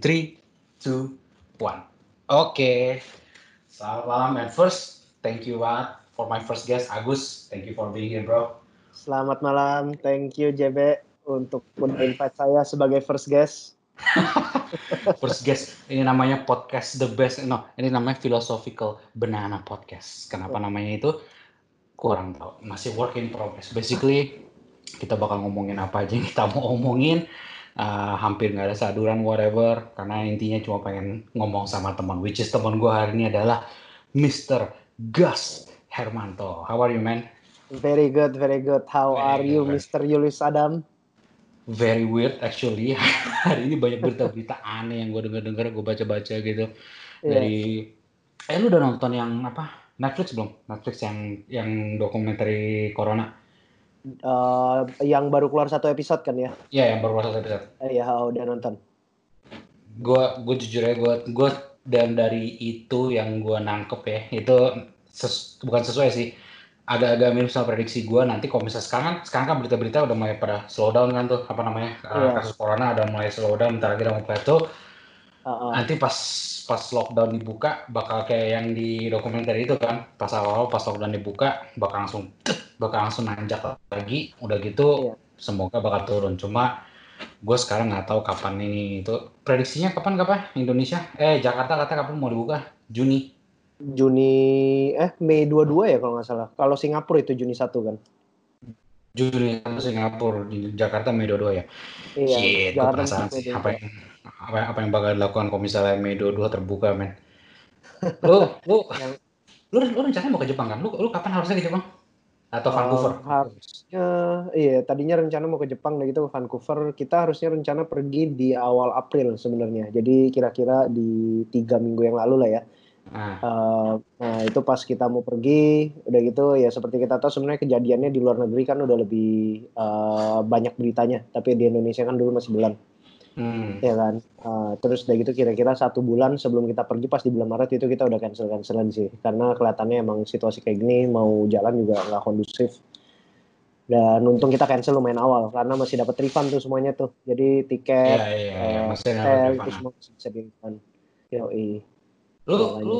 In 3, 2, 1. Oke. Selamat malam and first, thank you banget for my first guest Agus. Thank you for being here, bro. Selamat malam, thank you JB untuk invite saya sebagai first guest. first guest, ini namanya podcast the best. No, ini namanya philosophical banana podcast. Kenapa namanya itu? Kurang tahu. Masih work in progress. Basically, kita bakal ngomongin apa aja yang kita mau omongin. Uh, hampir nggak ada saduran whatever karena intinya cuma pengen ngomong sama teman which is teman gue hari ini adalah Mr. Gus Hermanto. How are you man? Very good, very good. How very are you, Mr. Julius Adam? Very weird actually. Hari ini banyak berita-berita aneh yang gue denger-denger, gue baca-baca gitu. Yeah. Dari, eh lu udah nonton yang apa? Netflix belum? Netflix yang yang dokumenter Corona. Uh, yang baru keluar satu episode kan ya? Iya, yang baru keluar satu episode. Iya, uh, udah nonton. Gue, gue jujur ya, gue, gue dan dari itu yang gue nangkep ya, itu ses, bukan sesuai sih agak-agak mirip sama prediksi gue nanti kalau misalnya sekarang kan sekarang kan berita-berita udah mulai pada slow down kan tuh apa namanya yeah. kasus corona udah mulai slow down bentar lagi udah mau plateau uh-uh. nanti pas pas lockdown dibuka bakal kayak yang di dokumenter itu kan pas awal pas lockdown dibuka bakal langsung bakal langsung nanjak lagi udah gitu yeah. semoga bakal turun cuma gue sekarang nggak tahu kapan ini itu prediksinya kapan kapan Indonesia eh Jakarta kata kapan mau dibuka Juni Juni eh Mei 22 ya kalau nggak salah. Kalau Singapura itu Juni 1 kan. Juni Singapura di Jakarta Mei 22 ya. Iya. Shit, gue penasaran sih apa yang apa, apa yang bakal dilakukan kalau misalnya Mei 22 terbuka men. Lu lu lu lu rencananya mau ke Jepang kan? Lu lu kapan harusnya ke Jepang? Atau Vancouver? Uh, harusnya iya tadinya rencana mau ke Jepang dan gitu ke Vancouver. Kita harusnya rencana pergi di awal April sebenarnya. Jadi kira-kira di tiga minggu yang lalu lah ya Nah. Uh, nah itu pas kita mau pergi, udah gitu ya seperti kita tahu sebenarnya kejadiannya di luar negeri kan udah lebih uh, banyak beritanya, tapi di Indonesia kan dulu masih bulan, hmm. ya kan. Uh, terus udah gitu kira-kira satu bulan sebelum kita pergi pas di bulan Maret itu kita udah cancel cancelan sih, karena kelihatannya emang situasi kayak gini mau jalan juga nggak kondusif. Dan untung kita cancel lumayan awal karena masih dapat refund tuh semuanya tuh. Jadi tiket, ya, ya, ya, uh, hotel itu semua bisa di refund. Yoi. Lu lu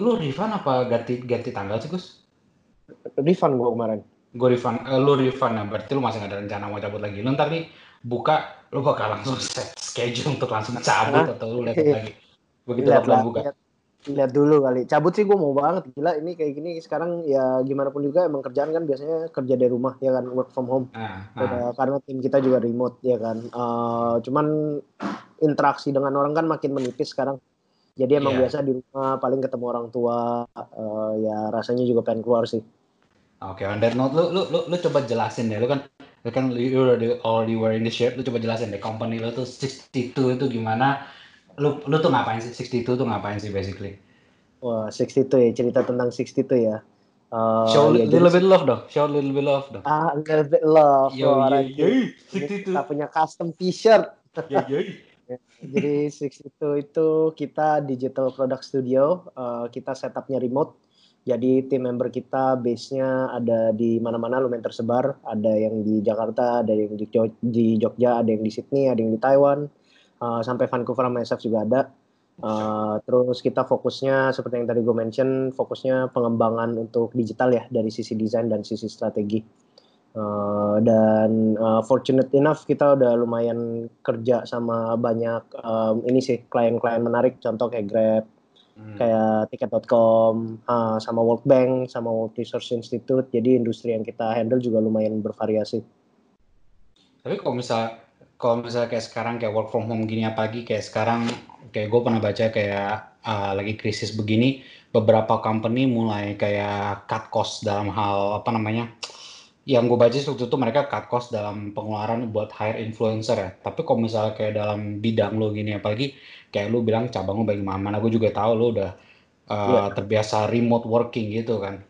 lu refund apa ganti ganti tanggal sih Gus? Refund gua kemarin. Gue refund, uh, lu refund ya berarti lu masih gak ada rencana mau cabut lagi. Lu ntar nih buka, lu bakal langsung set schedule untuk langsung cabut nah, atau lu lihat lagi. Begitu lihat lah, buka. Lihat, lihat dulu kali. Cabut sih gue mau banget. Gila ini kayak gini sekarang ya gimana pun juga emang kerjaan kan biasanya kerja dari rumah ya kan work from home. Ah, ah. Karena tim kita juga remote ya kan. Uh, cuman interaksi dengan orang kan makin menipis sekarang. Jadi emang yeah. biasa di rumah paling ketemu orang tua uh, ya rasanya juga pengen keluar sih. Oke, okay, on that note, lu, lu, lu, lu coba jelasin deh, lu kan lu kan you already, already wearing the shirt, lu coba jelasin deh, company lu tuh 62 itu gimana, lu, lu tuh ngapain sih, 62 tuh ngapain sih basically? Wah, 62 ya, cerita tentang 62 ya. Uh, show a ya, little bit love dong, show a little bit love dong. Ah, a little bit love. Yo, yo, yo, 62. Kita punya custom t-shirt. Yo, yo. Jadi Six itu itu kita digital product studio, uh, kita setupnya remote. Jadi tim member kita base-nya ada di mana-mana lumayan tersebar. Ada yang di Jakarta, ada yang di, Jog di Jogja, ada yang di Sydney, ada yang di Taiwan, uh, sampai Vancouver sama SF juga ada. Uh, terus kita fokusnya seperti yang tadi gue mention, fokusnya pengembangan untuk digital ya dari sisi desain dan sisi strategi. Uh, dan uh, fortunate enough kita udah lumayan kerja sama banyak um, ini sih klien-klien menarik contoh kayak Grab, hmm. kayak tiket.com, uh, sama World Bank, sama World Resource Institute. Jadi industri yang kita handle juga lumayan bervariasi. Tapi kalau misal kalau misalnya kayak sekarang kayak work from home gini apalagi kayak sekarang kayak gue pernah baca kayak uh, lagi krisis begini beberapa company mulai kayak cut cost dalam hal apa namanya yang gue baca waktu itu mereka cut cost dalam pengeluaran buat hire influencer ya. Tapi kalau misalnya kayak dalam bidang lo gini apalagi kayak lu bilang cabang lo baik mana gue juga tahu lo udah uh, eh, yeah. terbiasa remote working gitu kan.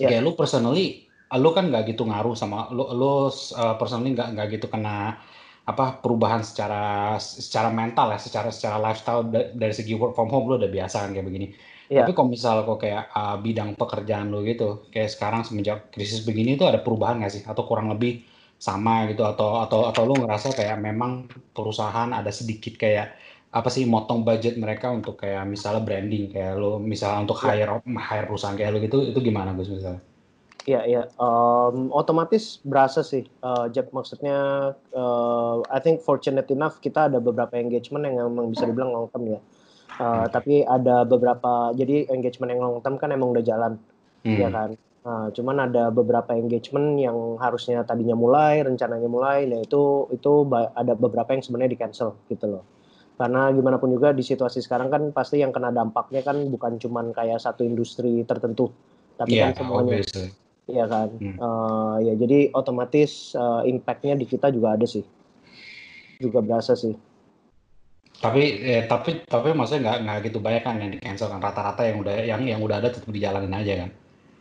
Yeah. Kayak lu personally lu kan nggak gitu ngaruh sama lu lu uh, personally nggak nggak gitu kena apa perubahan secara secara mental ya, secara secara lifestyle dari segi work from home lu udah biasa kan kayak begini. Yeah. Tapi kalau misal kok kayak uh, bidang pekerjaan lo gitu, kayak sekarang semenjak krisis begini itu ada perubahan nggak sih? Atau kurang lebih sama gitu? Atau atau atau lo ngerasa kayak memang perusahaan ada sedikit kayak apa sih motong budget mereka untuk kayak misalnya branding kayak lo misalnya untuk ya. hire hire perusahaan kayak lo gitu itu gimana Gus misalnya? Iya iya um, otomatis berasa sih uh, Jack maksudnya uh, I think fortunate enough kita ada beberapa engagement yang memang bisa dibilang long term ya. Uh, hmm. tapi ada beberapa jadi engagement yang long term kan emang udah jalan hmm. ya kan. Nah, cuman ada beberapa engagement yang harusnya tadinya mulai, rencananya mulai, nah itu itu ada beberapa yang sebenarnya di cancel gitu loh karena gimana pun juga di situasi sekarang kan pasti yang kena dampaknya kan bukan cuman kayak satu industri tertentu tapi yeah, kan semuanya Iya kan hmm. uh, ya jadi otomatis uh, impactnya di kita juga ada sih juga berasa sih tapi eh, tapi tapi maksudnya nggak nggak gitu banyak kan yang di cancel kan rata-rata yang udah yang yang udah ada tetap dijalanin aja kan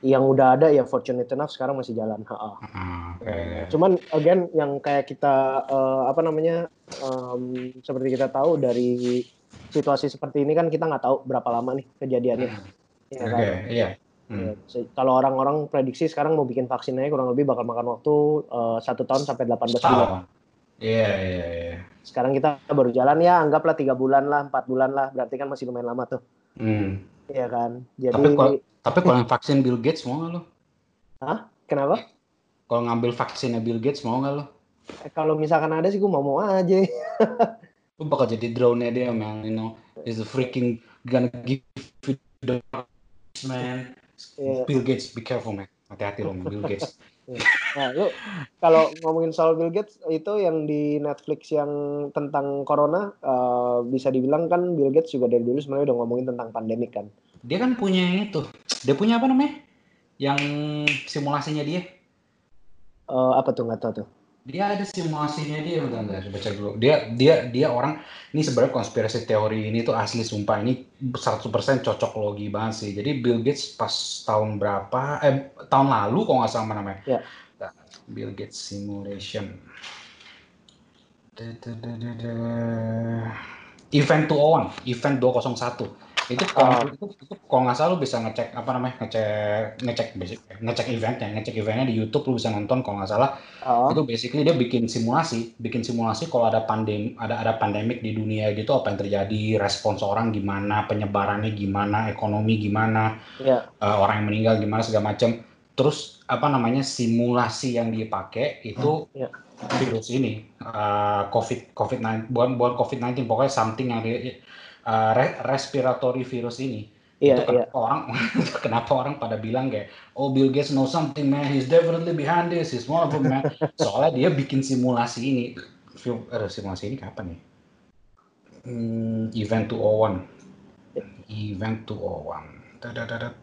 yang udah ada ya fortunate enough sekarang masih jalan. Ha hmm, okay. Cuman again yang kayak kita uh, apa namanya um, seperti kita tahu dari situasi seperti ini kan kita nggak tahu berapa lama nih kejadiannya. Hmm. Ya, okay, kan? iya. Hmm. Ya, kalau orang-orang prediksi sekarang mau bikin vaksin aja kurang lebih bakal makan waktu uh, satu tahun sampai 18 bulan. Iya, iya, iya. Sekarang kita baru jalan ya, anggaplah tiga bulan lah, empat bulan lah, berarti kan masih lumayan lama tuh. Hmm. Iya kan. Jadi Tapi kalau, tapi kalau yang vaksin Bill Gates mau nggak lo? Hah? Kenapa? Kalau ngambil vaksinnya Bill Gates mau nggak lo? Eh, kalau misalkan ada sih gue mau mau aja. Lu bakal jadi drone-nya dia man, you know, is a freaking gonna give you the man. Yeah. Bill Gates, be careful man. Hati-hati lo, Bill Gates. Nah, lu kalau ngomongin soal Bill Gates itu yang di Netflix yang tentang corona uh, bisa dibilang kan Bill Gates juga dari dulu sebenarnya udah ngomongin tentang pandemik kan. Dia kan punya itu. Dia punya apa namanya? Yang simulasinya dia. Uh, apa tuh nggak tahu tuh dia ada simulasinya dia bentar, bentar baca dulu. Dia dia dia orang ini sebenarnya konspirasi teori ini tuh asli sumpah. Ini 100% cocok logi banget sih. Jadi Bill Gates pas tahun berapa eh tahun lalu kok nggak sama namanya. Ya. Bill Gates simulation. Event 201 event 201 itu kalau uh, itu, itu kalau nggak salah lu bisa ngecek apa namanya ngecek ngecek basic ngecek eventnya ngecek eventnya di YouTube lu bisa nonton kalau nggak salah uh, itu basically dia bikin simulasi bikin simulasi kalau ada pandem ada ada pandemik di dunia gitu apa yang terjadi respons orang gimana penyebarannya gimana ekonomi gimana yeah. Ya. uh, orang yang meninggal gimana segala macam terus apa namanya simulasi yang dipakai itu uh, yeah. virus ini uh, covid covid 19 bukan bukan covid 19 pokoknya something yang uh, re respiratory virus ini. Yeah, itu kenapa yeah. orang kenapa orang pada bilang kayak oh Bill Gates know something man. He's definitely behind this. He's one of them man. Soalnya dia bikin simulasi ini. Uh, simulasi ini kapan ya? Hmm, event 201 event 201 Dadadadad.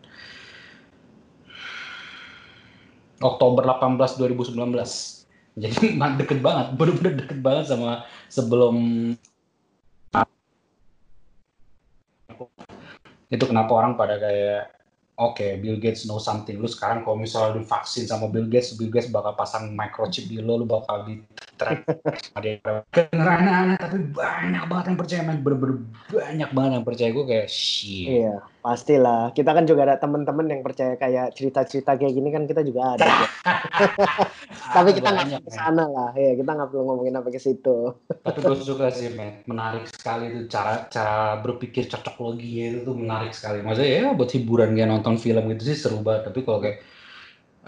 Oktober 18 2019 jadi deket banget bener-bener deket banget sama sebelum itu kenapa orang pada kayak oke okay, Bill Gates know something. Lu sekarang kalau misalnya divaksin sama Bill Gates Bill Gates bakal pasang microchip di lo lu bakal di aneh tapi banyak banget yang percaya man bener-bener banyak banget yang percaya. Gue kayak shit. Iya pastilah. Kita kan juga ada teman-teman yang percaya kayak cerita-cerita kayak gini kan kita juga ada. Ya. tapi kita nggak ke sana lah. Ya kita nggak perlu ngomongin apa ke situ. Tapi gue suka sih man menarik sekali itu cara cara berpikir cocok logi itu tuh menarik sekali. Maksudnya ya buat hiburan kayak nonton film gitu sih seru banget. Tapi kalau kayak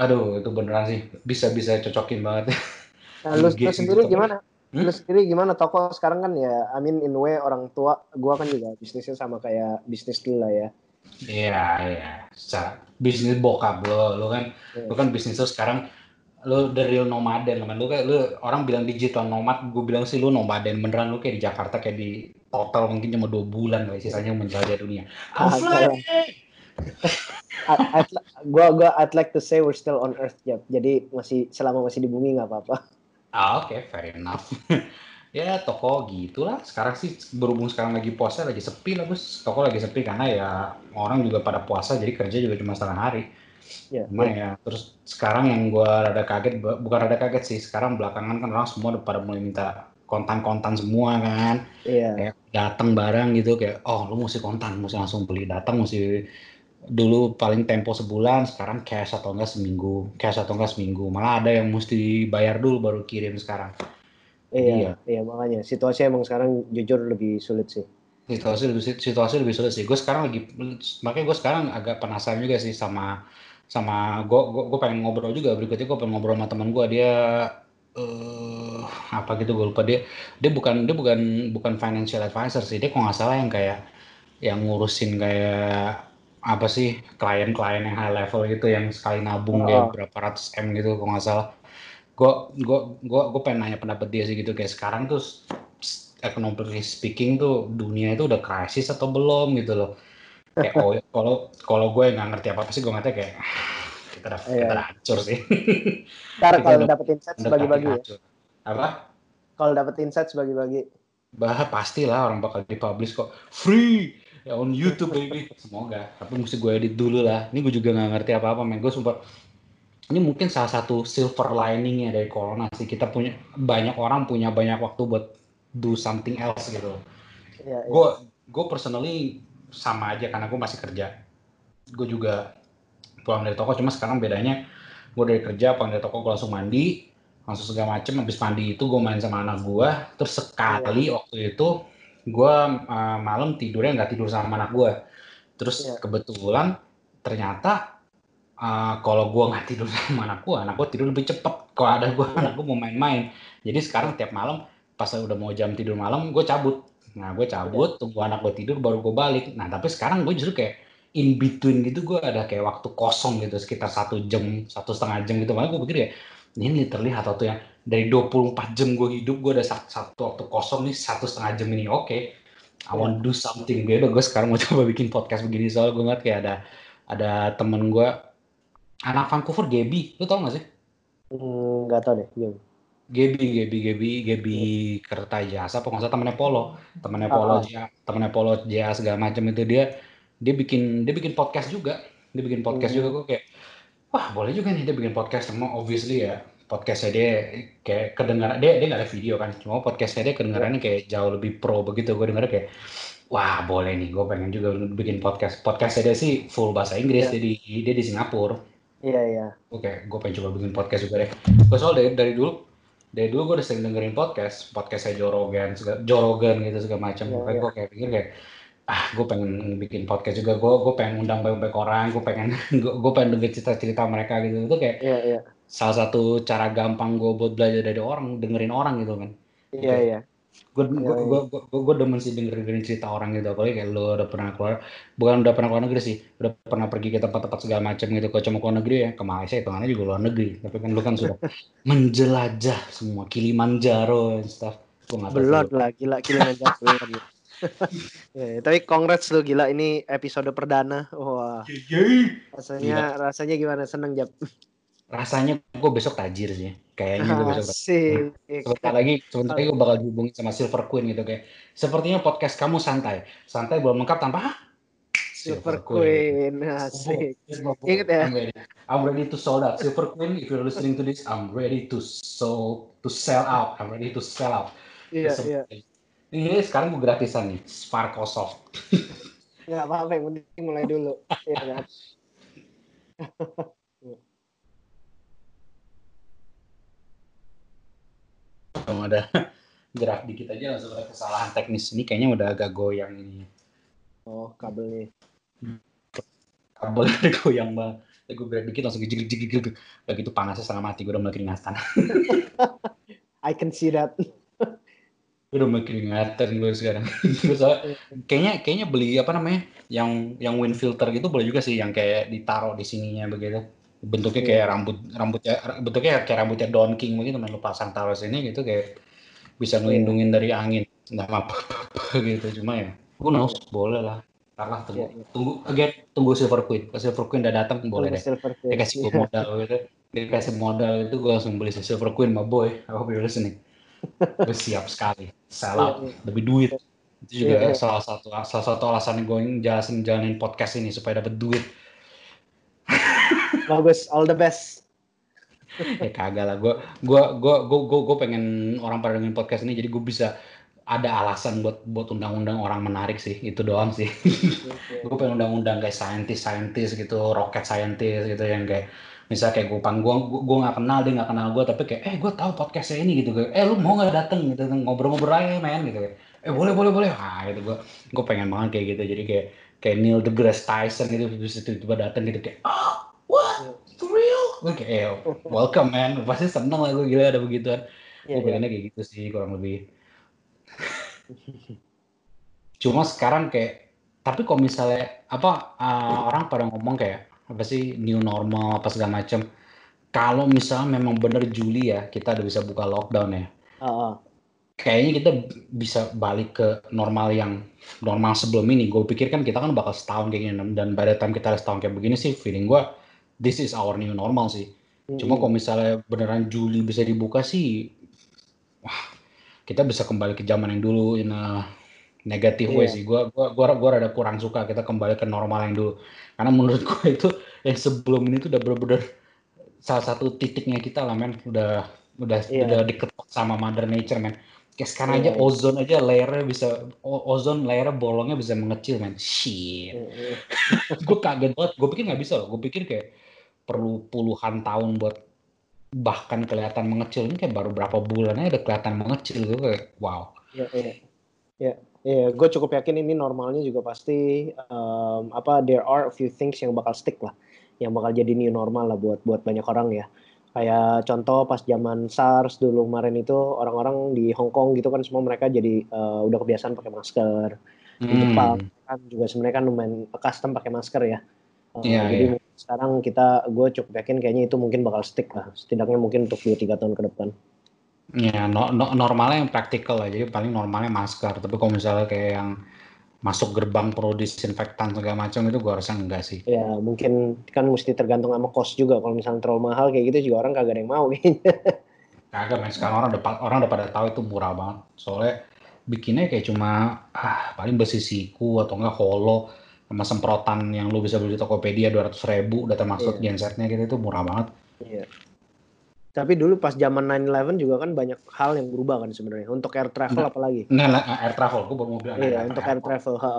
aduh itu beneran sih. Bisa bisa cocokin banget nah, lu, lu sendiri gitu. gimana Hmm? Lu sendiri gimana toko sekarang kan ya, I mean in way orang tua, gua kan juga bisnisnya sama kayak bisnis dulu lah ya. Iya, iya. Secara bisnis bokap lo, lo kan, yeah. lo kan bisnis lo sekarang lo the real nomaden kan lo kayak lo orang bilang digital nomad gue bilang sih lo nomaden beneran lo kayak di Jakarta kayak di total mungkin cuma dua bulan lah sisanya menjelajah dunia gue gue I'd like to say we're still on earth ya jadi masih selama masih di bumi nggak apa-apa Ah, oke, okay, fair enough. ya toko gitulah. Sekarang sih berhubung sekarang lagi puasa lagi sepi lah bos. Toko lagi sepi karena ya orang juga pada puasa jadi kerja juga cuma setengah hari. Ya, Cuma ya. ya terus sekarang yang gue rada kaget bukan rada kaget sih sekarang belakangan kan orang semua udah pada mulai minta kontan-kontan semua kan. Iya. Kayak datang barang gitu kayak oh lu mesti kontan, mesti langsung beli datang mesti dulu paling tempo sebulan, sekarang cash atau enggak seminggu, cash atau enggak seminggu. Malah ada yang mesti bayar dulu baru kirim sekarang. Iya, iya, iya makanya situasi emang sekarang jujur lebih sulit sih. Situasi lebih situasi lebih sulit sih. Gue sekarang lagi makanya gue sekarang agak penasaran juga sih sama sama gue gue pengen ngobrol juga berikutnya gue pengen ngobrol sama teman gue dia uh, apa gitu gue lupa dia dia bukan dia bukan bukan financial advisor sih dia kok nggak salah yang kayak yang ngurusin kayak apa sih klien-klien yang high level gitu yang sekali nabung oh. berapa ratus m gitu kok nggak salah. Gue gue gue gue pengen nanya pendapat dia sih gitu. Kayak sekarang tuh economically speaking tuh dunia itu udah krisis atau belum gitu loh. Kayak oh kalau kalau gue nggak ngerti apa apa sih gue ngerti kayak kita udah iya. kita udah hancur sih. Ntar kalau dapet insight bagi-bagi ya. apa? Kalau dapet insight bagi-bagi bah pastilah orang bakal dipublish kok. Free ya on YouTube baby semoga tapi mesti gue edit dulu lah ini gue juga nggak ngerti apa apa men gue sumpah ini mungkin salah satu silver liningnya dari corona sih kita punya banyak orang punya banyak waktu buat do something else gitu. Gue ya, ya. gue personally sama aja karena gue masih kerja. Gue juga pulang dari toko cuma sekarang bedanya gue dari kerja pulang dari toko gue langsung mandi langsung segala macem habis mandi itu gue main sama anak gue terus sekali ya. waktu itu gue uh, malam tidurnya nggak tidur sama anak gue terus ya. kebetulan ternyata uh, kalau gue nggak tidur sama anak gue, anak gue tidur lebih cepet. Kalau ada gue, anak gue mau main-main. Jadi sekarang tiap malam pas udah mau jam tidur malam, gue cabut. Nah gue cabut, tunggu anak gue tidur, baru gue balik. Nah tapi sekarang gue justru kayak in between gitu, gue ada kayak waktu kosong gitu, sekitar satu jam, satu setengah jam gitu. Makanya gue pikir ya, ini literally atau tuh yang dari 24 jam gue hidup, gue ada satu, satu waktu kosong nih, satu setengah jam ini. Oke, okay, I want to do something. Gue gue sekarang mau coba bikin podcast begini, soalnya gue ngeliat kayak ada ada temen gue Anak Vancouver, Gaby, lu tau gak sih? Hmm, nggak tau deh, Gaby. Gaby, Gaby, Gaby, Gaby Kertajasa, pokoknya saya temennya Polo, temennya ah, Polo, uh temennya Polo, Jaya segala macam itu dia, dia bikin dia bikin podcast juga, dia bikin podcast hmm. juga gue kayak, wah boleh juga nih dia bikin podcast, semua obviously ya podcastnya dia kayak kedengaran dia dia nggak ada video kan, cuma podcastnya dia kedengarannya kayak jauh lebih pro begitu, gue dengar kayak wah boleh nih, gue pengen juga bikin podcast. Podcastnya dia sih full bahasa Inggris, yeah. dia di dia di Singapura Iya iya. Oke, gue pengen coba bikin podcast juga deh. Gue soal dari, dari dulu, dari dulu gue udah sering dengerin podcast, podcast saya Jorogan, segala, Jorogan gitu segala macam. Iya, Pokoknya iya. gue kayak pikir kayak, ah gue pengen bikin podcast juga, gue gue pengen undang banyak-banyak orang, gue pengen gue, gue pengen denger cerita-cerita mereka gitu. Itu kayak iya, iya. salah satu cara gampang gue buat belajar dari orang, dengerin orang gitu kan. Iya iya. Gue gue gue gue gue demen sih denger dengerin cerita orang gitu. Apalagi kayak lo udah pernah keluar bukan udah pernah keluar negeri sih. Udah pernah pergi ke tempat-tempat segala macam gitu. Kalau cuma keluar negeri ya ke Malaysia itu mana juga luar negeri. Tapi kan lu kan sudah menjelajah semua Kilimanjaro dan stuff. Belum lah gila Kilimanjaro ya, tapi congrats lu gila ini episode perdana. Wah. Rasanya gila. rasanya gimana? Seneng jap rasanya gue besok tajir sih. Kayaknya gue besok tajir. sebentar lagi sebentar lagi gue bakal dihubungi sama Silver Queen gitu kayak. Sepertinya podcast kamu santai. Santai belum lengkap tanpa Silver, Silver Queen, Queen. asik. Inget ya? I'm ready. I'm ready to sold out. Silver Queen if you're listening to this I'm ready to sold to sell out. I'm ready to sell out. Iya iya ini sekarang gue gratisan nih Sparkosoft nggak apa-apa yang penting mulai dulu ya kan langsung ada gerak dikit aja langsung ada kesalahan teknis ini kayaknya udah agak goyang ini. Oh kabelnya. Kabel goyang banget. Gue gerak dikit langsung gigil gigil gigil. Udah gitu panasnya setengah mati gue udah mulai keringatan. I can see that. Gue udah mulai keringatan gue sekarang. kayaknya kayaknya beli apa namanya yang yang wind filter gitu boleh juga sih yang kayak ditaruh di sininya begitu. Bentuknya kayak yeah. rambut rambutnya bentuknya kayak rambutnya Don King begitu main lu pasang taruh sini gitu kayak bisa iya. ngelindungin dari angin. Nggak apa apa gitu cuma ya who knows boleh lah. Karena tunggu yeah, yeah. tunggu again tunggu Silver Queen. Kalau Silver Queen udah datang boleh deh. Dia kasih gue modal gitu. Dia kasih modal itu gue langsung beli Silver Queen my boy. I hope you're listening gue siap sekali sell out yeah, yeah. lebih duit itu juga yeah, yeah. salah satu salah satu alasan gue jelasin jalanin podcast ini supaya dapat duit Bagus, all the best. ya kagak lah, gue gue gue gue gue pengen orang pada dengerin podcast ini jadi gue bisa ada alasan buat buat undang-undang orang menarik sih itu doang sih. Okay. gue pengen undang-undang kayak scientist scientist gitu, rocket scientist gitu yang kayak Misal kayak gue panggung, gue nggak kenal dia nggak kenal gue, tapi kayak eh gue tahu podcastnya ini gitu, kayak eh lu mau nggak dateng? Gitu ngobrol-ngobrol aja men gitu, eh boleh boleh boleh, ah gitu gue gue pengen banget kayak gitu, jadi kayak kayak Neil deGrasse Tyson gitu bisa tiba-tiba dateng gitu kayak oh what? For real, gue kayak eh welcome man, pasti seneng lah gue gila ada begituan, yeah, gue iya. pengennya kayak gitu sih kurang lebih. Cuma sekarang kayak tapi kalau misalnya apa uh, orang pada ngomong kayak apa sih new normal apa segala macam. Kalau misalnya memang bener Juli ya kita udah bisa buka lockdown ya. Uh, uh. Kayaknya kita bisa balik ke normal yang normal sebelum ini. Gue pikir kan kita kan bakal setahun kayak gini dan pada time kita setahun kayak begini sih feeling gue this is our new normal sih. Hmm. Cuma kalau misalnya beneran Juli bisa dibuka sih, wah kita bisa kembali ke zaman yang dulu in a negatif yeah. way sih. Gue gua, gua, gua rada kurang suka kita kembali ke normal yang dulu. Karena menurut gue itu yang sebelum ini tuh udah bener-bener salah satu titiknya kita lah men udah udah yeah. udah diketok sama mother nature men kayak sekarang yeah. aja iya. ozon aja layernya bisa ozon layernya bolongnya bisa mengecil men shit yeah. Iya. gue kaget banget gue pikir nggak bisa loh gue pikir kayak perlu puluhan tahun buat bahkan kelihatan mengecil ini kayak baru berapa bulan aja udah kelihatan mengecil gue kayak wow iya yeah, iya yeah. yeah. Iya, gue cukup yakin ini normalnya juga pasti um, apa there are a few things yang bakal stick lah, yang bakal jadi new normal lah buat buat banyak orang ya. Kayak contoh pas zaman SARS dulu kemarin itu orang-orang di Hong Kong gitu kan semua mereka jadi uh, udah kebiasaan pakai masker. Hmm. Di Jepang kan juga sebenarnya kan lumayan custom pakai masker ya. Uh, yeah, jadi yeah. sekarang kita gue cukup yakin kayaknya itu mungkin bakal stick lah, setidaknya mungkin untuk dua tiga tahun ke depan. Ya, no, no, normalnya yang praktikal lah. Jadi paling normalnya masker. Tapi kalau misalnya kayak yang masuk gerbang pro disinfektan segala macam itu gua rasa enggak sih. Ya, mungkin kan mesti tergantung sama kos juga. Kalau misalnya terlalu mahal kayak gitu juga orang kagak ada yang mau kayaknya. Kagak, men. Sekarang orang udah orang udah pada tahu itu murah banget. Soalnya bikinnya kayak cuma ah paling besi siku atau enggak holo sama semprotan yang lu bisa beli di Tokopedia dua ratus ribu udah termasuk yeah. gensetnya gitu itu murah banget. Iya. Tapi dulu pas zaman 9/11 juga kan banyak hal yang berubah kan sebenarnya. Untuk air travel nah, apalagi? Nah, air travel, gue baru mau bilang. Iya, untuk air travel, ha,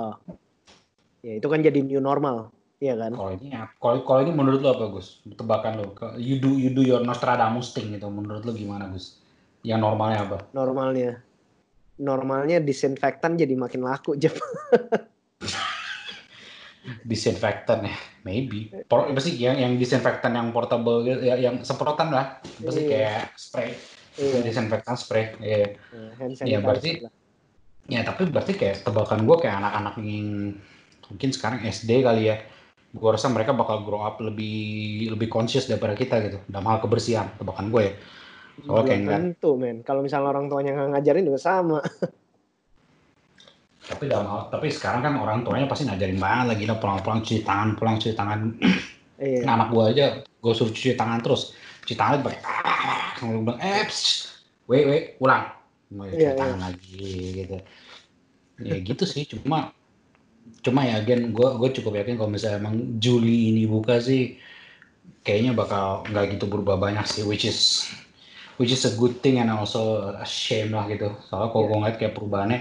Ya, itu kan jadi new normal, iya kan? Kalau ini, kalau kalau ini menurut lo apa Gus? Tebakan lo, you do you do your Nostradamus thing gitu. Menurut lo gimana Gus? Yang normalnya apa? Normalnya, normalnya disinfektan jadi makin laku Jep. disinfektan ya? Maybe. Por, pasti yang yang disinfektan yang portable ya, yang semprotan lah. Pasti iya. kayak spray. Iya. disinfektan spray ya ya berarti lah. ya tapi berarti kayak tebakan gue kayak anak-anak yang mungkin sekarang SD kali ya gue rasa mereka bakal grow up lebih lebih conscious daripada kita gitu dalam hal kebersihan tebakan gue ya. Soalnya kayak tentu men. Kalau misalnya orang tuanya nggak ngajarin juga sama tapi dalam hal, tapi sekarang kan orang tuanya pasti ngajarin banget lagi lah pulang-pulang cuci tangan pulang cuci tangan. Iya. nah, anak gua aja gua suruh cuci tangan terus. Cuci tangan pakai ah kalau bilang eh wait wait ulang. Mau cuci iya, tangan iya. lagi gitu. Ya gitu sih cuma cuma ya again gua gua cukup yakin kalau misalnya emang Juli ini buka sih kayaknya bakal nggak gitu berubah banyak sih which is which is a good thing and also a shame lah gitu. Soalnya kalau yeah. gue ngeliat kayak perubahannya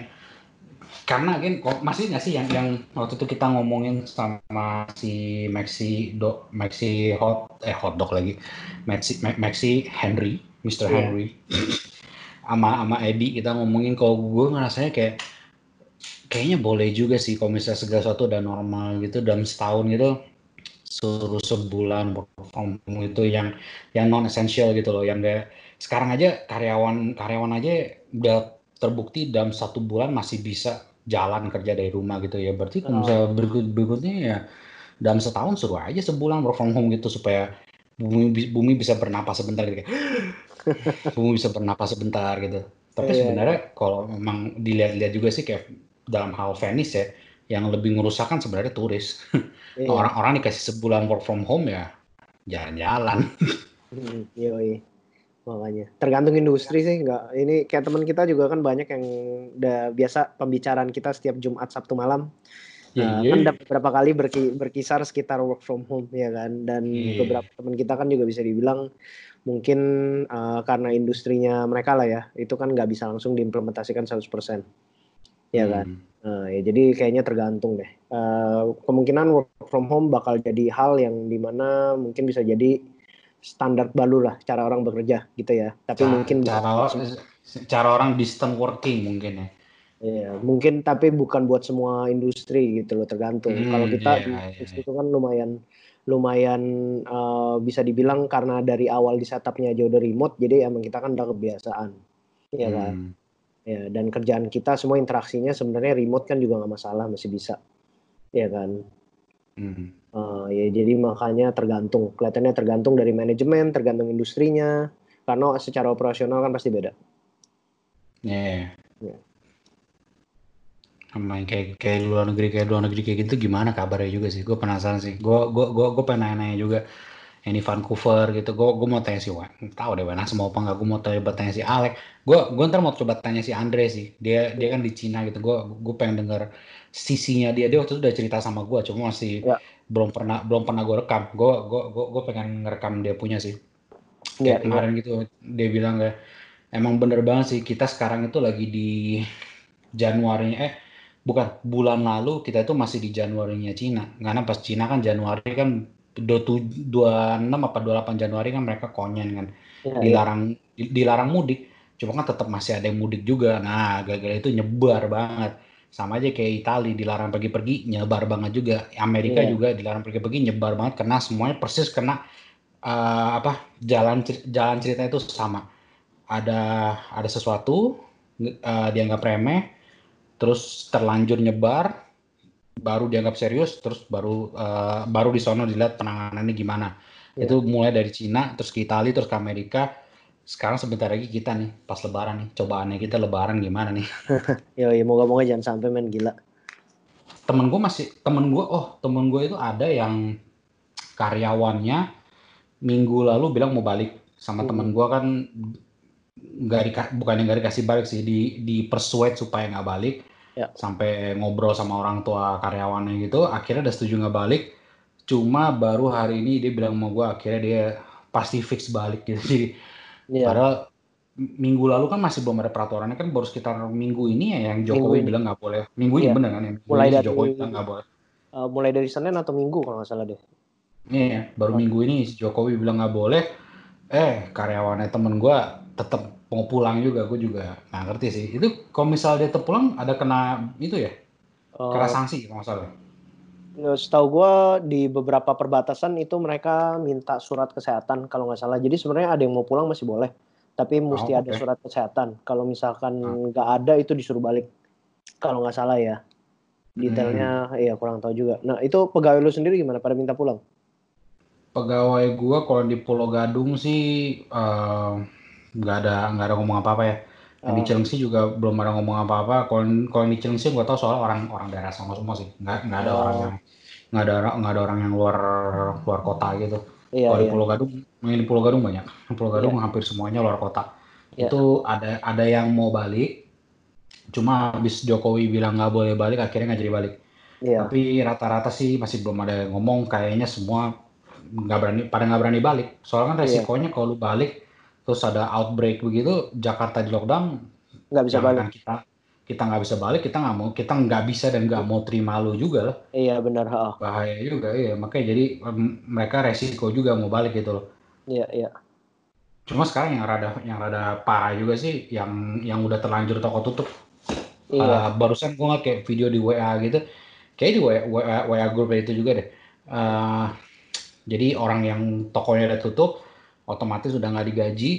karena kan masih nggak sih yang yang waktu itu kita ngomongin sama si Maxi do Maxi hot eh hot dog lagi Maxi Maxi Henry Mr. Yeah. Henry sama sama Eddie kita ngomongin kalau gue ngerasanya kayak kayaknya boleh juga sih kalau misalnya segala sesuatu udah normal gitu dalam setahun gitu suruh sebulan perform itu yang yang non essential gitu loh yang kayak sekarang aja karyawan karyawan aja udah terbukti dalam satu bulan masih bisa jalan kerja dari rumah gitu ya. Berarti kalau misalnya berikut berikutnya ya dalam setahun suruh aja sebulan work from home gitu supaya bumi bumi bisa bernapas sebentar gitu. bumi bisa bernapas sebentar gitu. Tapi yeah. sebenarnya kalau memang dilihat-lihat juga sih kayak dalam hal Venice ya, yang lebih ngerusakkan sebenarnya turis. Iya. Orang-orang yeah. dikasih sebulan work from home ya jalan-jalan. Iya, iya makanya. Tergantung industri sih nggak. Ini kayak teman kita juga kan banyak yang udah biasa pembicaraan kita setiap Jumat Sabtu malam. Yeah, uh, yeah. kan beberapa kali berki, berkisar sekitar work from home ya kan? Dan yeah. beberapa teman kita kan juga bisa dibilang mungkin uh, karena industrinya mereka lah ya itu kan nggak bisa langsung diimplementasikan 100% ya kan? Hmm. uh, ya jadi kayaknya tergantung deh. Uh, kemungkinan work from home bakal jadi hal yang di mana mungkin bisa jadi standar baru lah cara orang bekerja gitu ya. Tapi cara, mungkin cara cara orang distant working mungkin ya. Iya, mungkin tapi bukan buat semua industri gitu loh, tergantung. Hmm, Kalau kita yeah, yeah, itu kan lumayan lumayan uh, bisa dibilang karena dari awal di setupnya aja udah remote, jadi emang kita kan udah kebiasaan, ya kan. Hmm. Ya, dan kerjaan kita semua interaksinya sebenarnya remote kan juga nggak masalah, masih bisa, ya kan. Hmm. Uh, ya jadi makanya tergantung, kelihatannya tergantung dari manajemen, tergantung industrinya, karena secara operasional kan pasti beda. Yeah. Yeah main kayak kayak luar negeri kayak luar negeri kayak gitu gimana kabarnya juga sih? Gue penasaran sih. Gue gue gue gue pengen nanya, juga. Ini Vancouver gitu gue gue mau tanya si Wan tahu deh Wana semua apa nggak gue mau coba tanya si Alex. Gue gue ntar mau coba tanya si Andre sih. Dia dia kan di Cina gitu. Gue gue pengen denger sisinya dia. Dia waktu itu udah cerita sama gue cuma masih ya. Belum pernah belum pernah gue rekam. Gue gue gue gue pengen ngerekam dia punya sih. Kayak ya, kemarin ya. gitu dia bilang kayak emang bener banget sih kita sekarang itu lagi di Januari eh bukan bulan lalu kita itu masih di Januarinya Cina. Karena pas Cina kan Januari kan 26 apa 28 Januari kan mereka konyen kan. Ya, dilarang ya. dilarang mudik. Cuma kan tetap masih ada yang mudik juga. Nah gara-gara itu nyebar banget sama aja kayak Italia dilarang pergi-pergi nyebar banget juga Amerika ya. juga dilarang pergi-pergi nyebar banget karena semuanya persis kena uh, apa jalan jalan cerita itu sama ada ada sesuatu uh, dianggap remeh terus terlanjur nyebar baru dianggap serius terus baru uh, baru di sono dilihat penanganannya gimana yeah. itu mulai dari Cina terus ke Italia terus ke Amerika sekarang sebentar lagi kita nih pas lebaran nih cobaannya kita lebaran gimana nih? Ya ya moga-moga jangan sampai main gila. Temen gue masih temen gue oh temen gue itu ada yang karyawannya minggu lalu bilang mau balik sama hmm. temen gue kan nggak di bukan yang nggak dikasih balik sih di di persuade supaya nggak balik. Ya. sampai ngobrol sama orang tua karyawannya gitu akhirnya udah setuju nggak balik. Cuma baru hari ini dia bilang mau gue akhirnya dia pasti fix balik gitu. Jadi ya. padahal minggu lalu kan masih belum ada peraturannya kan baru sekitar minggu ini ya yang Jokowi bilang nggak boleh. Minggu ini ya. bener kan ya? Minggu mulai dari Jokowi bilang nggak boleh. Uh, mulai dari Senin atau Minggu kalau nggak salah deh. Iya, baru oh. minggu ini Jokowi bilang nggak boleh. Eh, karyawannya temen gue tetap mau pulang juga gue juga nggak ngerti sih. Itu kalau misal dia terpulang ada kena itu ya? Uh, kena sanksi kalau salah. ya, setahu gue di beberapa perbatasan itu mereka minta surat kesehatan kalau nggak salah jadi sebenarnya ada yang mau pulang masih boleh tapi mesti oh, okay. ada surat kesehatan kalau misalkan ah. nggak hmm. ada itu disuruh balik kalau nggak salah ya detailnya hmm. ya kurang tahu juga nah itu pegawai lu sendiri gimana pada minta pulang pegawai gue kalau di Pulau Gadung sih uh, nggak ada nggak ada ngomong apa apa ya yang di oh. Cilengsi juga belum ada ngomong apa-apa. Kalau kalau di Cilengsi gue tau soal orang orang daerah sama semua sih. Nggak nggak ada oh. orang yang nggak ada nggak ada orang yang luar luar kota gitu. Iya, kalau iya. di Pulau Gadung, di Pulau Gadung banyak. Pulau Gadung iya. hampir semuanya luar kota. Iya. Itu ada ada yang mau balik. Cuma habis Jokowi bilang nggak boleh balik, akhirnya nggak jadi balik. Iya. Tapi rata-rata sih masih belum ada yang ngomong. Kayaknya semua nggak berani, pada nggak berani balik. Soalnya kan iya. resikonya iya. kalau lu balik terus ada outbreak begitu Jakarta di lockdown nggak bisa balik. kita kita nggak bisa balik kita nggak mau kita nggak bisa dan nggak mau terima lu juga lah. Iya benar oh. bahaya juga ya makanya jadi mereka resiko juga mau balik gitu loh. Iya iya. Cuma sekarang yang rada yang rada parah juga sih yang yang udah terlanjur toko tutup. Iya. uh, barusan gue nggak kayak video di WA gitu. Kayak di WA, WA, WA grup itu juga deh. Uh, jadi orang yang tokonya udah tutup otomatis udah nggak digaji,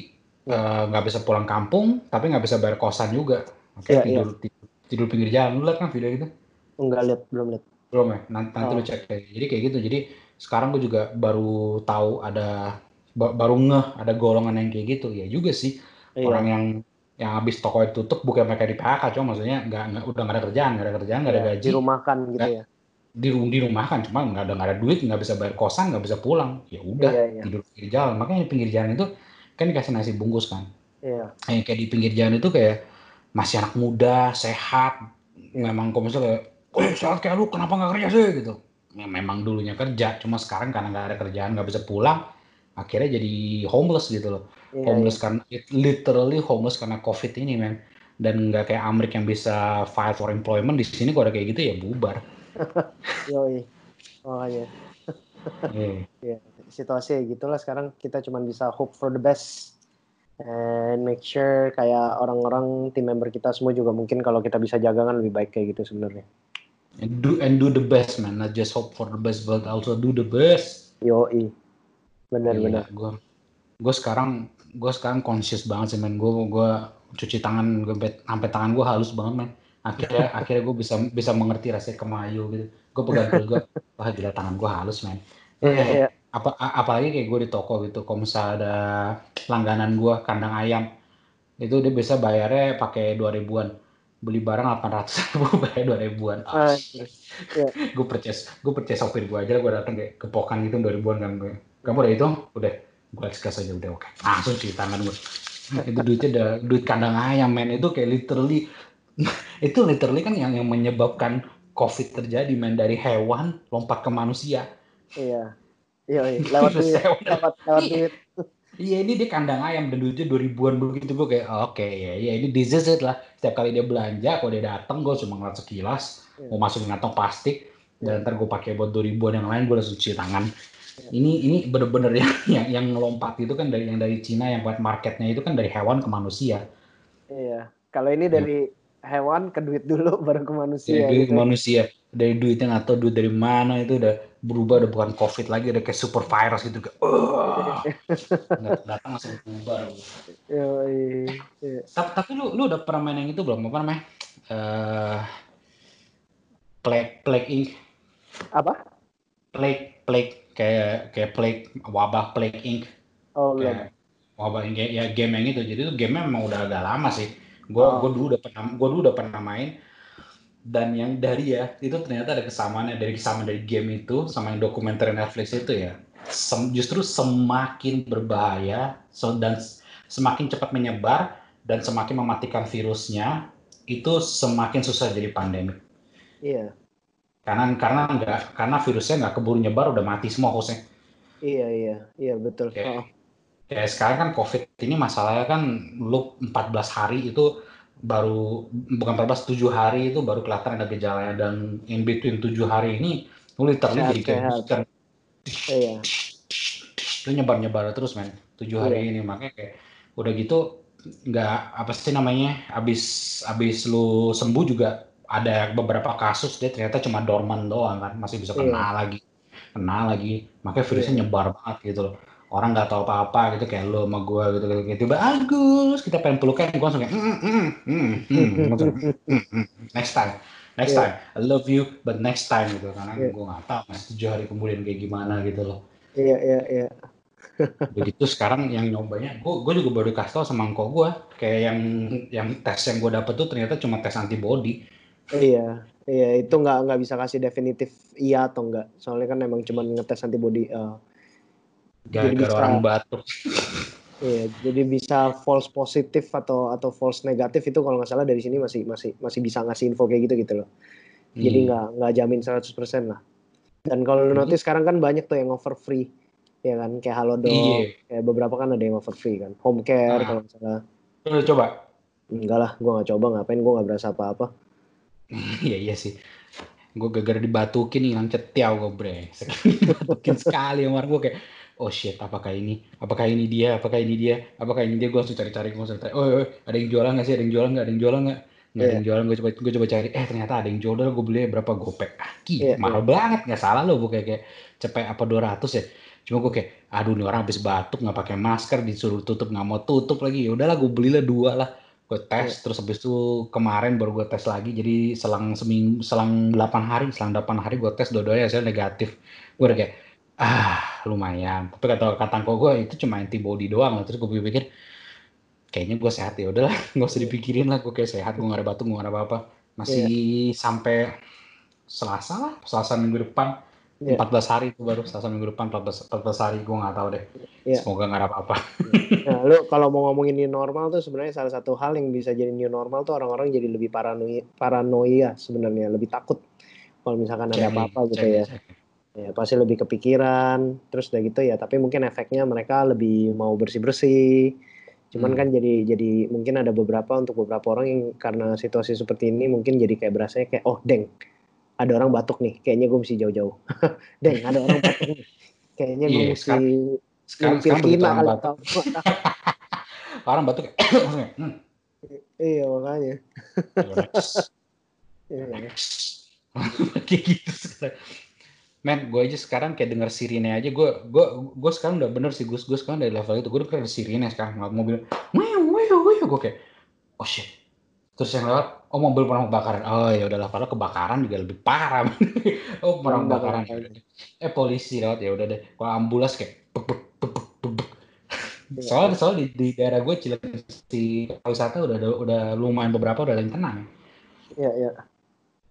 ya. eh, nggak uh, bisa pulang kampung, tapi nggak bisa bayar kosan juga. Oke, ya, tidur, ya. tidur tidur pinggir jalan. Lu lihat kan video itu? Enggak lihat, belum lihat. Belum ya. Nanti, nanti oh. lu cek deh. Jadi kayak gitu. Jadi sekarang gue juga baru tahu ada baru ngeh ada golongan yang kayak gitu. Ya juga sih. Iya. Orang yang yang habis toko itu tutup bukan mereka di PHK cuma maksudnya nggak, udah nggak ada kerjaan nggak ada kerjaan nggak ada iya, gaji dirumahkan gitu ya di di rumah kan cuma nggak ada nggak ada duit nggak bisa bayar kosan nggak bisa pulang. Ya udah iya, iya. tidur pinggir jalan. Makanya pinggir jalan itu kan dikasih nasi bungkus kan. Iya. yang kayak di pinggir jalan itu kayak masih anak muda sehat. Memang kalau misalnya oh sehat kayak lu kenapa nggak kerja sih? Gitu. Ya, memang dulunya kerja cuma sekarang karena nggak ada kerjaan nggak bisa pulang akhirnya jadi homeless gitu loh. Iya, homeless iya. karena literally homeless karena covid ini men. Dan nggak kayak Amerika yang bisa file for employment di sini kalau ada kayak gitu ya bubar Yoi. Oh iya. Yeah. yeah. situasi gitulah sekarang kita cuma bisa hope for the best and make sure kayak orang-orang tim member kita semua juga mungkin kalau kita bisa jaga kan lebih baik kayak gitu sebenarnya. And do and do the best man, not just hope for the best but also do the best. Yo i, benar-benar. Iya, gue gue sekarang gue sekarang conscious banget sih man. Gue gue cuci tangan gue sampai tangan gue halus banget man. Akhirnya akhirnya gue bisa bisa mengerti rasanya kemayu gitu. Gue pegang gue, wah gila tangan gue halus man. Iya, iya apa apalagi kayak gue di toko gitu kalau misalnya ada langganan gue kandang ayam itu dia bisa bayarnya pakai dua ribuan beli barang delapan ratus ribu bayar dua ribuan oh, yeah. gue percaya gue percaya sopir gue aja gue datang kayak kepokan gitu dua ribuan kan gue kamu udah itu udah gue ekskres aja udah oke okay. langsung cuci tangan gue itu duitnya udah duit kandang ayam men itu kayak literally itu literally kan yang yang menyebabkan covid terjadi men dari hewan lompat ke manusia iya Iya, iya. lewat duit, lewat, lewat iya. duit. Iya ini dia kandang ayam dan duitnya dua ribuan begitu gue kayak oke okay, ya ya ini disease lah setiap kali dia belanja kalau dia datang gue cuma ngeliat sekilas yeah. mau masukin kantong plastik dan ntar gue pakai buat dua ribuan yang lain gue langsung cuci tangan yeah. ini ini bener-bener yang yang yang ngelompat itu kan dari yang dari Cina yang buat marketnya itu kan dari hewan ke manusia iya kalau ini dari yeah. Hewan ke duit dulu baru ke manusia dari duit gitu. ke manusia dari duitnya atau duit dari mana itu udah berubah udah bukan covid lagi udah kayak super virus gitu kayak uh, datang langsung berubah. Tapi, tapi lu lu udah pernah main yang itu belum? Apa namanya? Uh, plague plague ink apa? Plague plague kayak kayak plague wabah plague ink oh kayak wabah ink ya game yang itu. Jadi itu game memang udah agak lama sih gua oh. gua dulu udah pernah gua dulu udah pernah main dan yang dari ya itu ternyata ada kesamaan dari kesamaan dari game itu sama yang dokumenter Netflix itu ya sem, justru semakin berbahaya so, dan semakin cepat menyebar dan semakin mematikan virusnya itu semakin susah jadi pandemik. Iya. Karena karena enggak karena virusnya nggak keburu nyebar udah mati semua hostnya. Iya iya iya betul. Kayak, oh. Kayak sekarang kan COVID ini masalahnya kan lu 14 hari itu baru bukan 14 7 hari itu baru kelihatan ada gejalanya dan in between 7 hari ini lu literally jadi kayak booster. Iya. Itu nyebar-nyebar terus men. 7 hari iya. ini makanya kayak udah gitu nggak apa sih namanya abis abis lu sembuh juga ada beberapa kasus dia ternyata cuma dorman doang kan masih bisa kena iya. lagi kena lagi makanya virusnya iya. nyebar banget gitu loh orang nggak tahu apa-apa gitu kayak lo sama gue gitu gitu, gitu. tiba Agus kita pengen pelukan gue langsung kayak mm, mm, mm, mm, mm, mm, mm, next time next yeah. time I love you but next time gitu karena yeah. gue nggak tahu mas tujuh hari kemudian kayak gimana gitu loh iya iya iya begitu sekarang yang nyobanya gue gue juga baru dikasih tau sama angkot gue kayak yang yang tes yang gue dapet tuh ternyata cuma tes antibody iya iya itu nggak nggak bisa kasih definitif iya atau enggak soalnya kan emang cuma ngetes antibody uh, Gara-gara orang batuk. Iya, jadi bisa false positif atau atau false negatif itu kalau nggak salah dari sini masih masih masih bisa ngasih info kayak gitu gitu loh. Jadi hmm. nggak hmm. nggak jamin 100% lah. Dan kalau lu notice sekarang kan banyak tuh yang offer free. Ya kan, kayak Halodoc, iya. kayak beberapa kan ada yang offer free kan. Home care nah. kalau nggak salah. Lu coba? Enggak lah, gua nggak coba ngapain, gua nggak berasa apa-apa. Iya iya sih. Gue gara-gara dibatukin hilang cetiau gue bre. Dibatukin sekali sama gue kayak oh shit apakah ini? Apakah ini dia? Apakah ini dia? Apakah ini dia? Gue langsung cari-cari gue langsung cari oh, oh, ada yang jualan nggak sih? Ada yang jualan nggak? Ada yang jualan nggak? Nggak yeah. ada yang jualan gue coba gue coba cari. Eh ternyata ada yang jualan gue beli berapa gopek. Ah yeah, mahal yeah. banget. Nggak salah loh gue kayak kayak cepet apa 200 ya? Cuma gue kayak aduh nih orang habis batuk nggak pakai masker disuruh tutup nggak mau tutup lagi. Ya udahlah gue belilah dua lah. Gue tes yeah. terus habis itu kemarin baru gue tes lagi. Jadi selang seminggu selang 8 hari selang 8 hari gue tes dua-duanya hasilnya negatif. Gue udah kayak ah lumayan. Tapi kata kata gue itu cuma antibody doang terus gue pikir kayaknya gue sehat ya udahlah nggak usah dipikirin lah gue kayak sehat gue nggak ada batuk gue nggak ada apa-apa. Masih yeah. sampai selasa lah selasa minggu depan. Yeah. 14 hari itu baru selasa minggu depan 14 14 hari gue nggak tahu deh. Yeah. semoga nggak ada apa-apa. Nah lu kalau mau ngomongin new normal tuh sebenarnya salah satu hal yang bisa jadi new normal tuh orang-orang jadi lebih paranoia paranoia sebenarnya lebih takut kalau misalkan ada apa-apa gitu ya ya pasti lebih kepikiran terus udah gitu ya tapi mungkin efeknya mereka lebih mau bersih bersih cuman hmm. kan jadi jadi mungkin ada beberapa untuk beberapa orang yang karena situasi seperti ini mungkin jadi kayak berasa kayak oh deng ada orang batuk nih kayaknya gue mesti jauh-jauh deng ada orang batuk nih Kayaknya gue Iya, mesti sekarang sekarang Filipina orang batuk orang batuk "Hmm, Iya makanya. Iya. relax." kayak gitu sekarang. Men, gue aja sekarang kayak denger sirine aja, gue gue gue sekarang udah bener sih, gue gue sekarang dari level itu, gue denger sirine sekarang, mobil, wiu wiu wiu, gue kayak, oh shit. Terus yang lewat, oh mobil pernah kebakaran, oh ya udahlah, padahal kebakaran juga lebih parah. oh pernah kebakaran, udah. Eh polisi lewat ya udah deh, kalau ambulans kayak, bek bek bek bek bek bek. Iya. Soalnya soalnya di, di daerah gue Cilengsi wisata udah ada- udah lumayan beberapa udah yang tenang. Iya iya.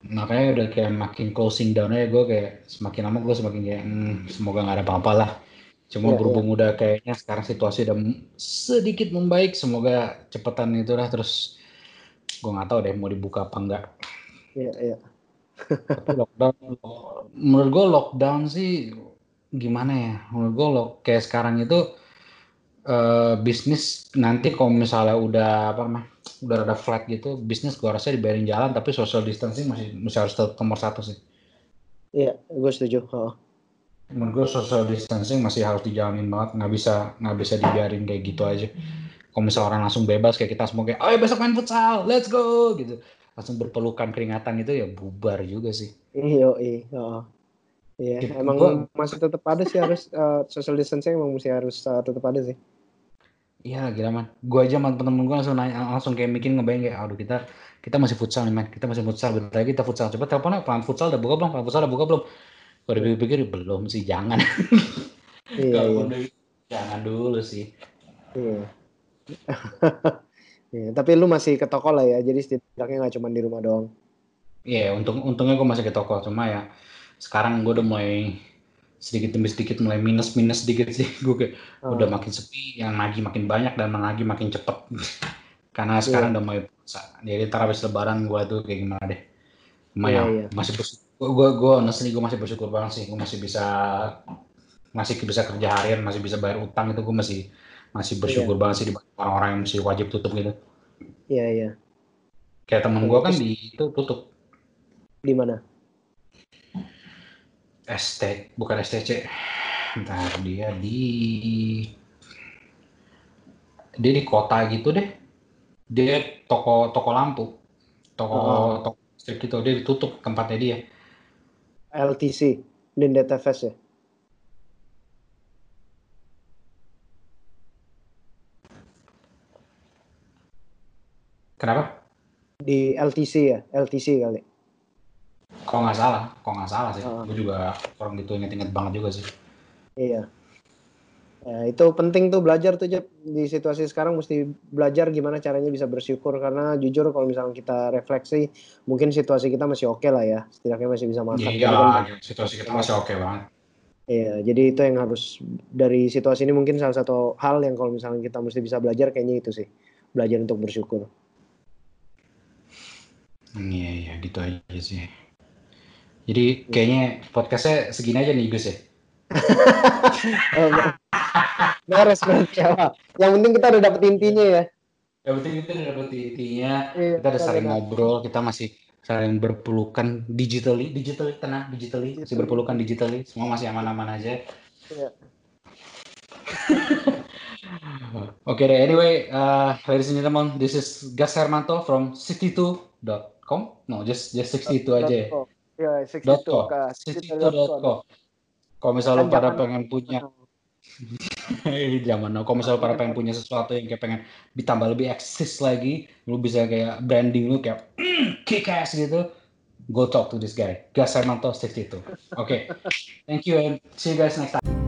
Makanya udah kayak makin closing down aja gue kayak semakin lama gue semakin kayak hmm, semoga nggak ada apa-apa lah. Cuma Iya, berhubung udah kayaknya sekarang situasi udah sedikit membaik, semoga cepetan itu lah terus gue nggak tahu deh mau dibuka apa enggak. Iya iya. Tapi lockdown, menurut gue lockdown sih gimana ya? Menurut gue lo kayak sekarang itu eh, bisnis nanti kalau misalnya udah apa namanya udah ada flat gitu, bisnis gue rasa dibayarin jalan tapi social distancing masih masih harus tetap nomor satu sih. Iya, gue setuju. Oh. Menurut gue social distancing masih harus dijalanin banget, nggak bisa nggak bisa dibiarin kayak gitu aja. Kalau misalnya orang langsung bebas kayak kita semua kayak, ayo besok main futsal, let's go gitu, langsung berpelukan keringatan itu ya bubar juga sih. Iya iya. Oh. Iya, Gitu. emang Gua- masih tetap ada sih harus eh, social distancing emang mesti harus eh, tetap ada sih. Iya gila man. Gue aja sama temen-temen gue langsung nanya, langsung kayak mikir ngebayang kayak, aduh kita kita masih futsal nih man, kita masih futsal, bentar lagi kita futsal. Coba teleponnya, pelan futsal udah buka belum? Pelan futsal udah buka belum? Kalau dipikir-pikir belum sih, jangan. Iya iya. udah jangan dulu sih. Iya. Iya, tapi lu masih ke toko lah ya, jadi setidaknya nggak cuma di rumah doang. Iya, untung untungnya gue masih ke toko, cuma ya sekarang gue udah mulai sedikit demi sedikit mulai minus minus sedikit sih. Gue kayak Oh. udah makin sepi, yang nagih makin banyak dan nagih makin cepet. Karena sekarang udah mulai puasa. Jadi ntar habis lebaran gue tuh kayak gimana deh. Cuma Iya, ya iya. masih bersyukur. Gue gue honestly gue masih bersyukur banget sih. Gue masih bisa masih bisa kerja harian, masih bisa bayar utang itu gue masih masih bersyukur banget sih dibanding orang-orang yang masih wajib tutup gitu. Iya iya. Kayak temen gue kan di itu tutup Di mana? ST bukan STC. Ntar dia di dia di kota gitu deh. Dia toko toko lampu, toko Oh. toko listrik gitu. Dia ditutup tempatnya dia. LTC, Lindeta Fest ya. Kenapa? Di LTC ya, LTC kali. Kalau nggak salah, kalau nggak salah sih. Oh. Gue juga orang gitu inget-inget banget juga sih. Iya. Ya, itu penting tuh belajar tuh Jep. di situasi sekarang mesti belajar gimana caranya bisa bersyukur karena jujur kalau misalnya kita refleksi mungkin situasi kita masih oke lah ya setidaknya masih bisa makan. Iya Tapi kan- iyalah, situasi kita masih oke banget. Iya, jadi itu yang harus dari situasi ini mungkin salah satu hal yang kalau misalnya kita mesti bisa belajar kayaknya itu sih. Belajar untuk bersyukur. Iya, iya, gitu aja sih. Jadi kayaknya podcastnya segini aja nih Gus ya. Eh, Beres berarti ya. Yang penting kita udah dapet intinya ya. Yang penting kita udah dapet intinya, Iya, kita udah saling ngobrol, kita masih saling berpelukan digitally, digitally tenang, digitally, masih berpelukan digitally, semua masih aman-aman aja. Iya. Oke deh, anyway, uh, ladies and gentlemen, this is Gas Hermanto from 62.com. No, just just 62 aja ya. Ya, Dot 62 .co. ke 62.co. Kalau misalnya Kan pada jangan- pengen punya zaman now, kalau misalnya pada pengen punya sesuatu yang kayak pengen ditambah lebih eksis lagi, lu bisa kayak branding lu kayak mm, kick ass gitu. Go talk to this guy, Gas Hermanto 62. Oke, thank you and see you guys next time.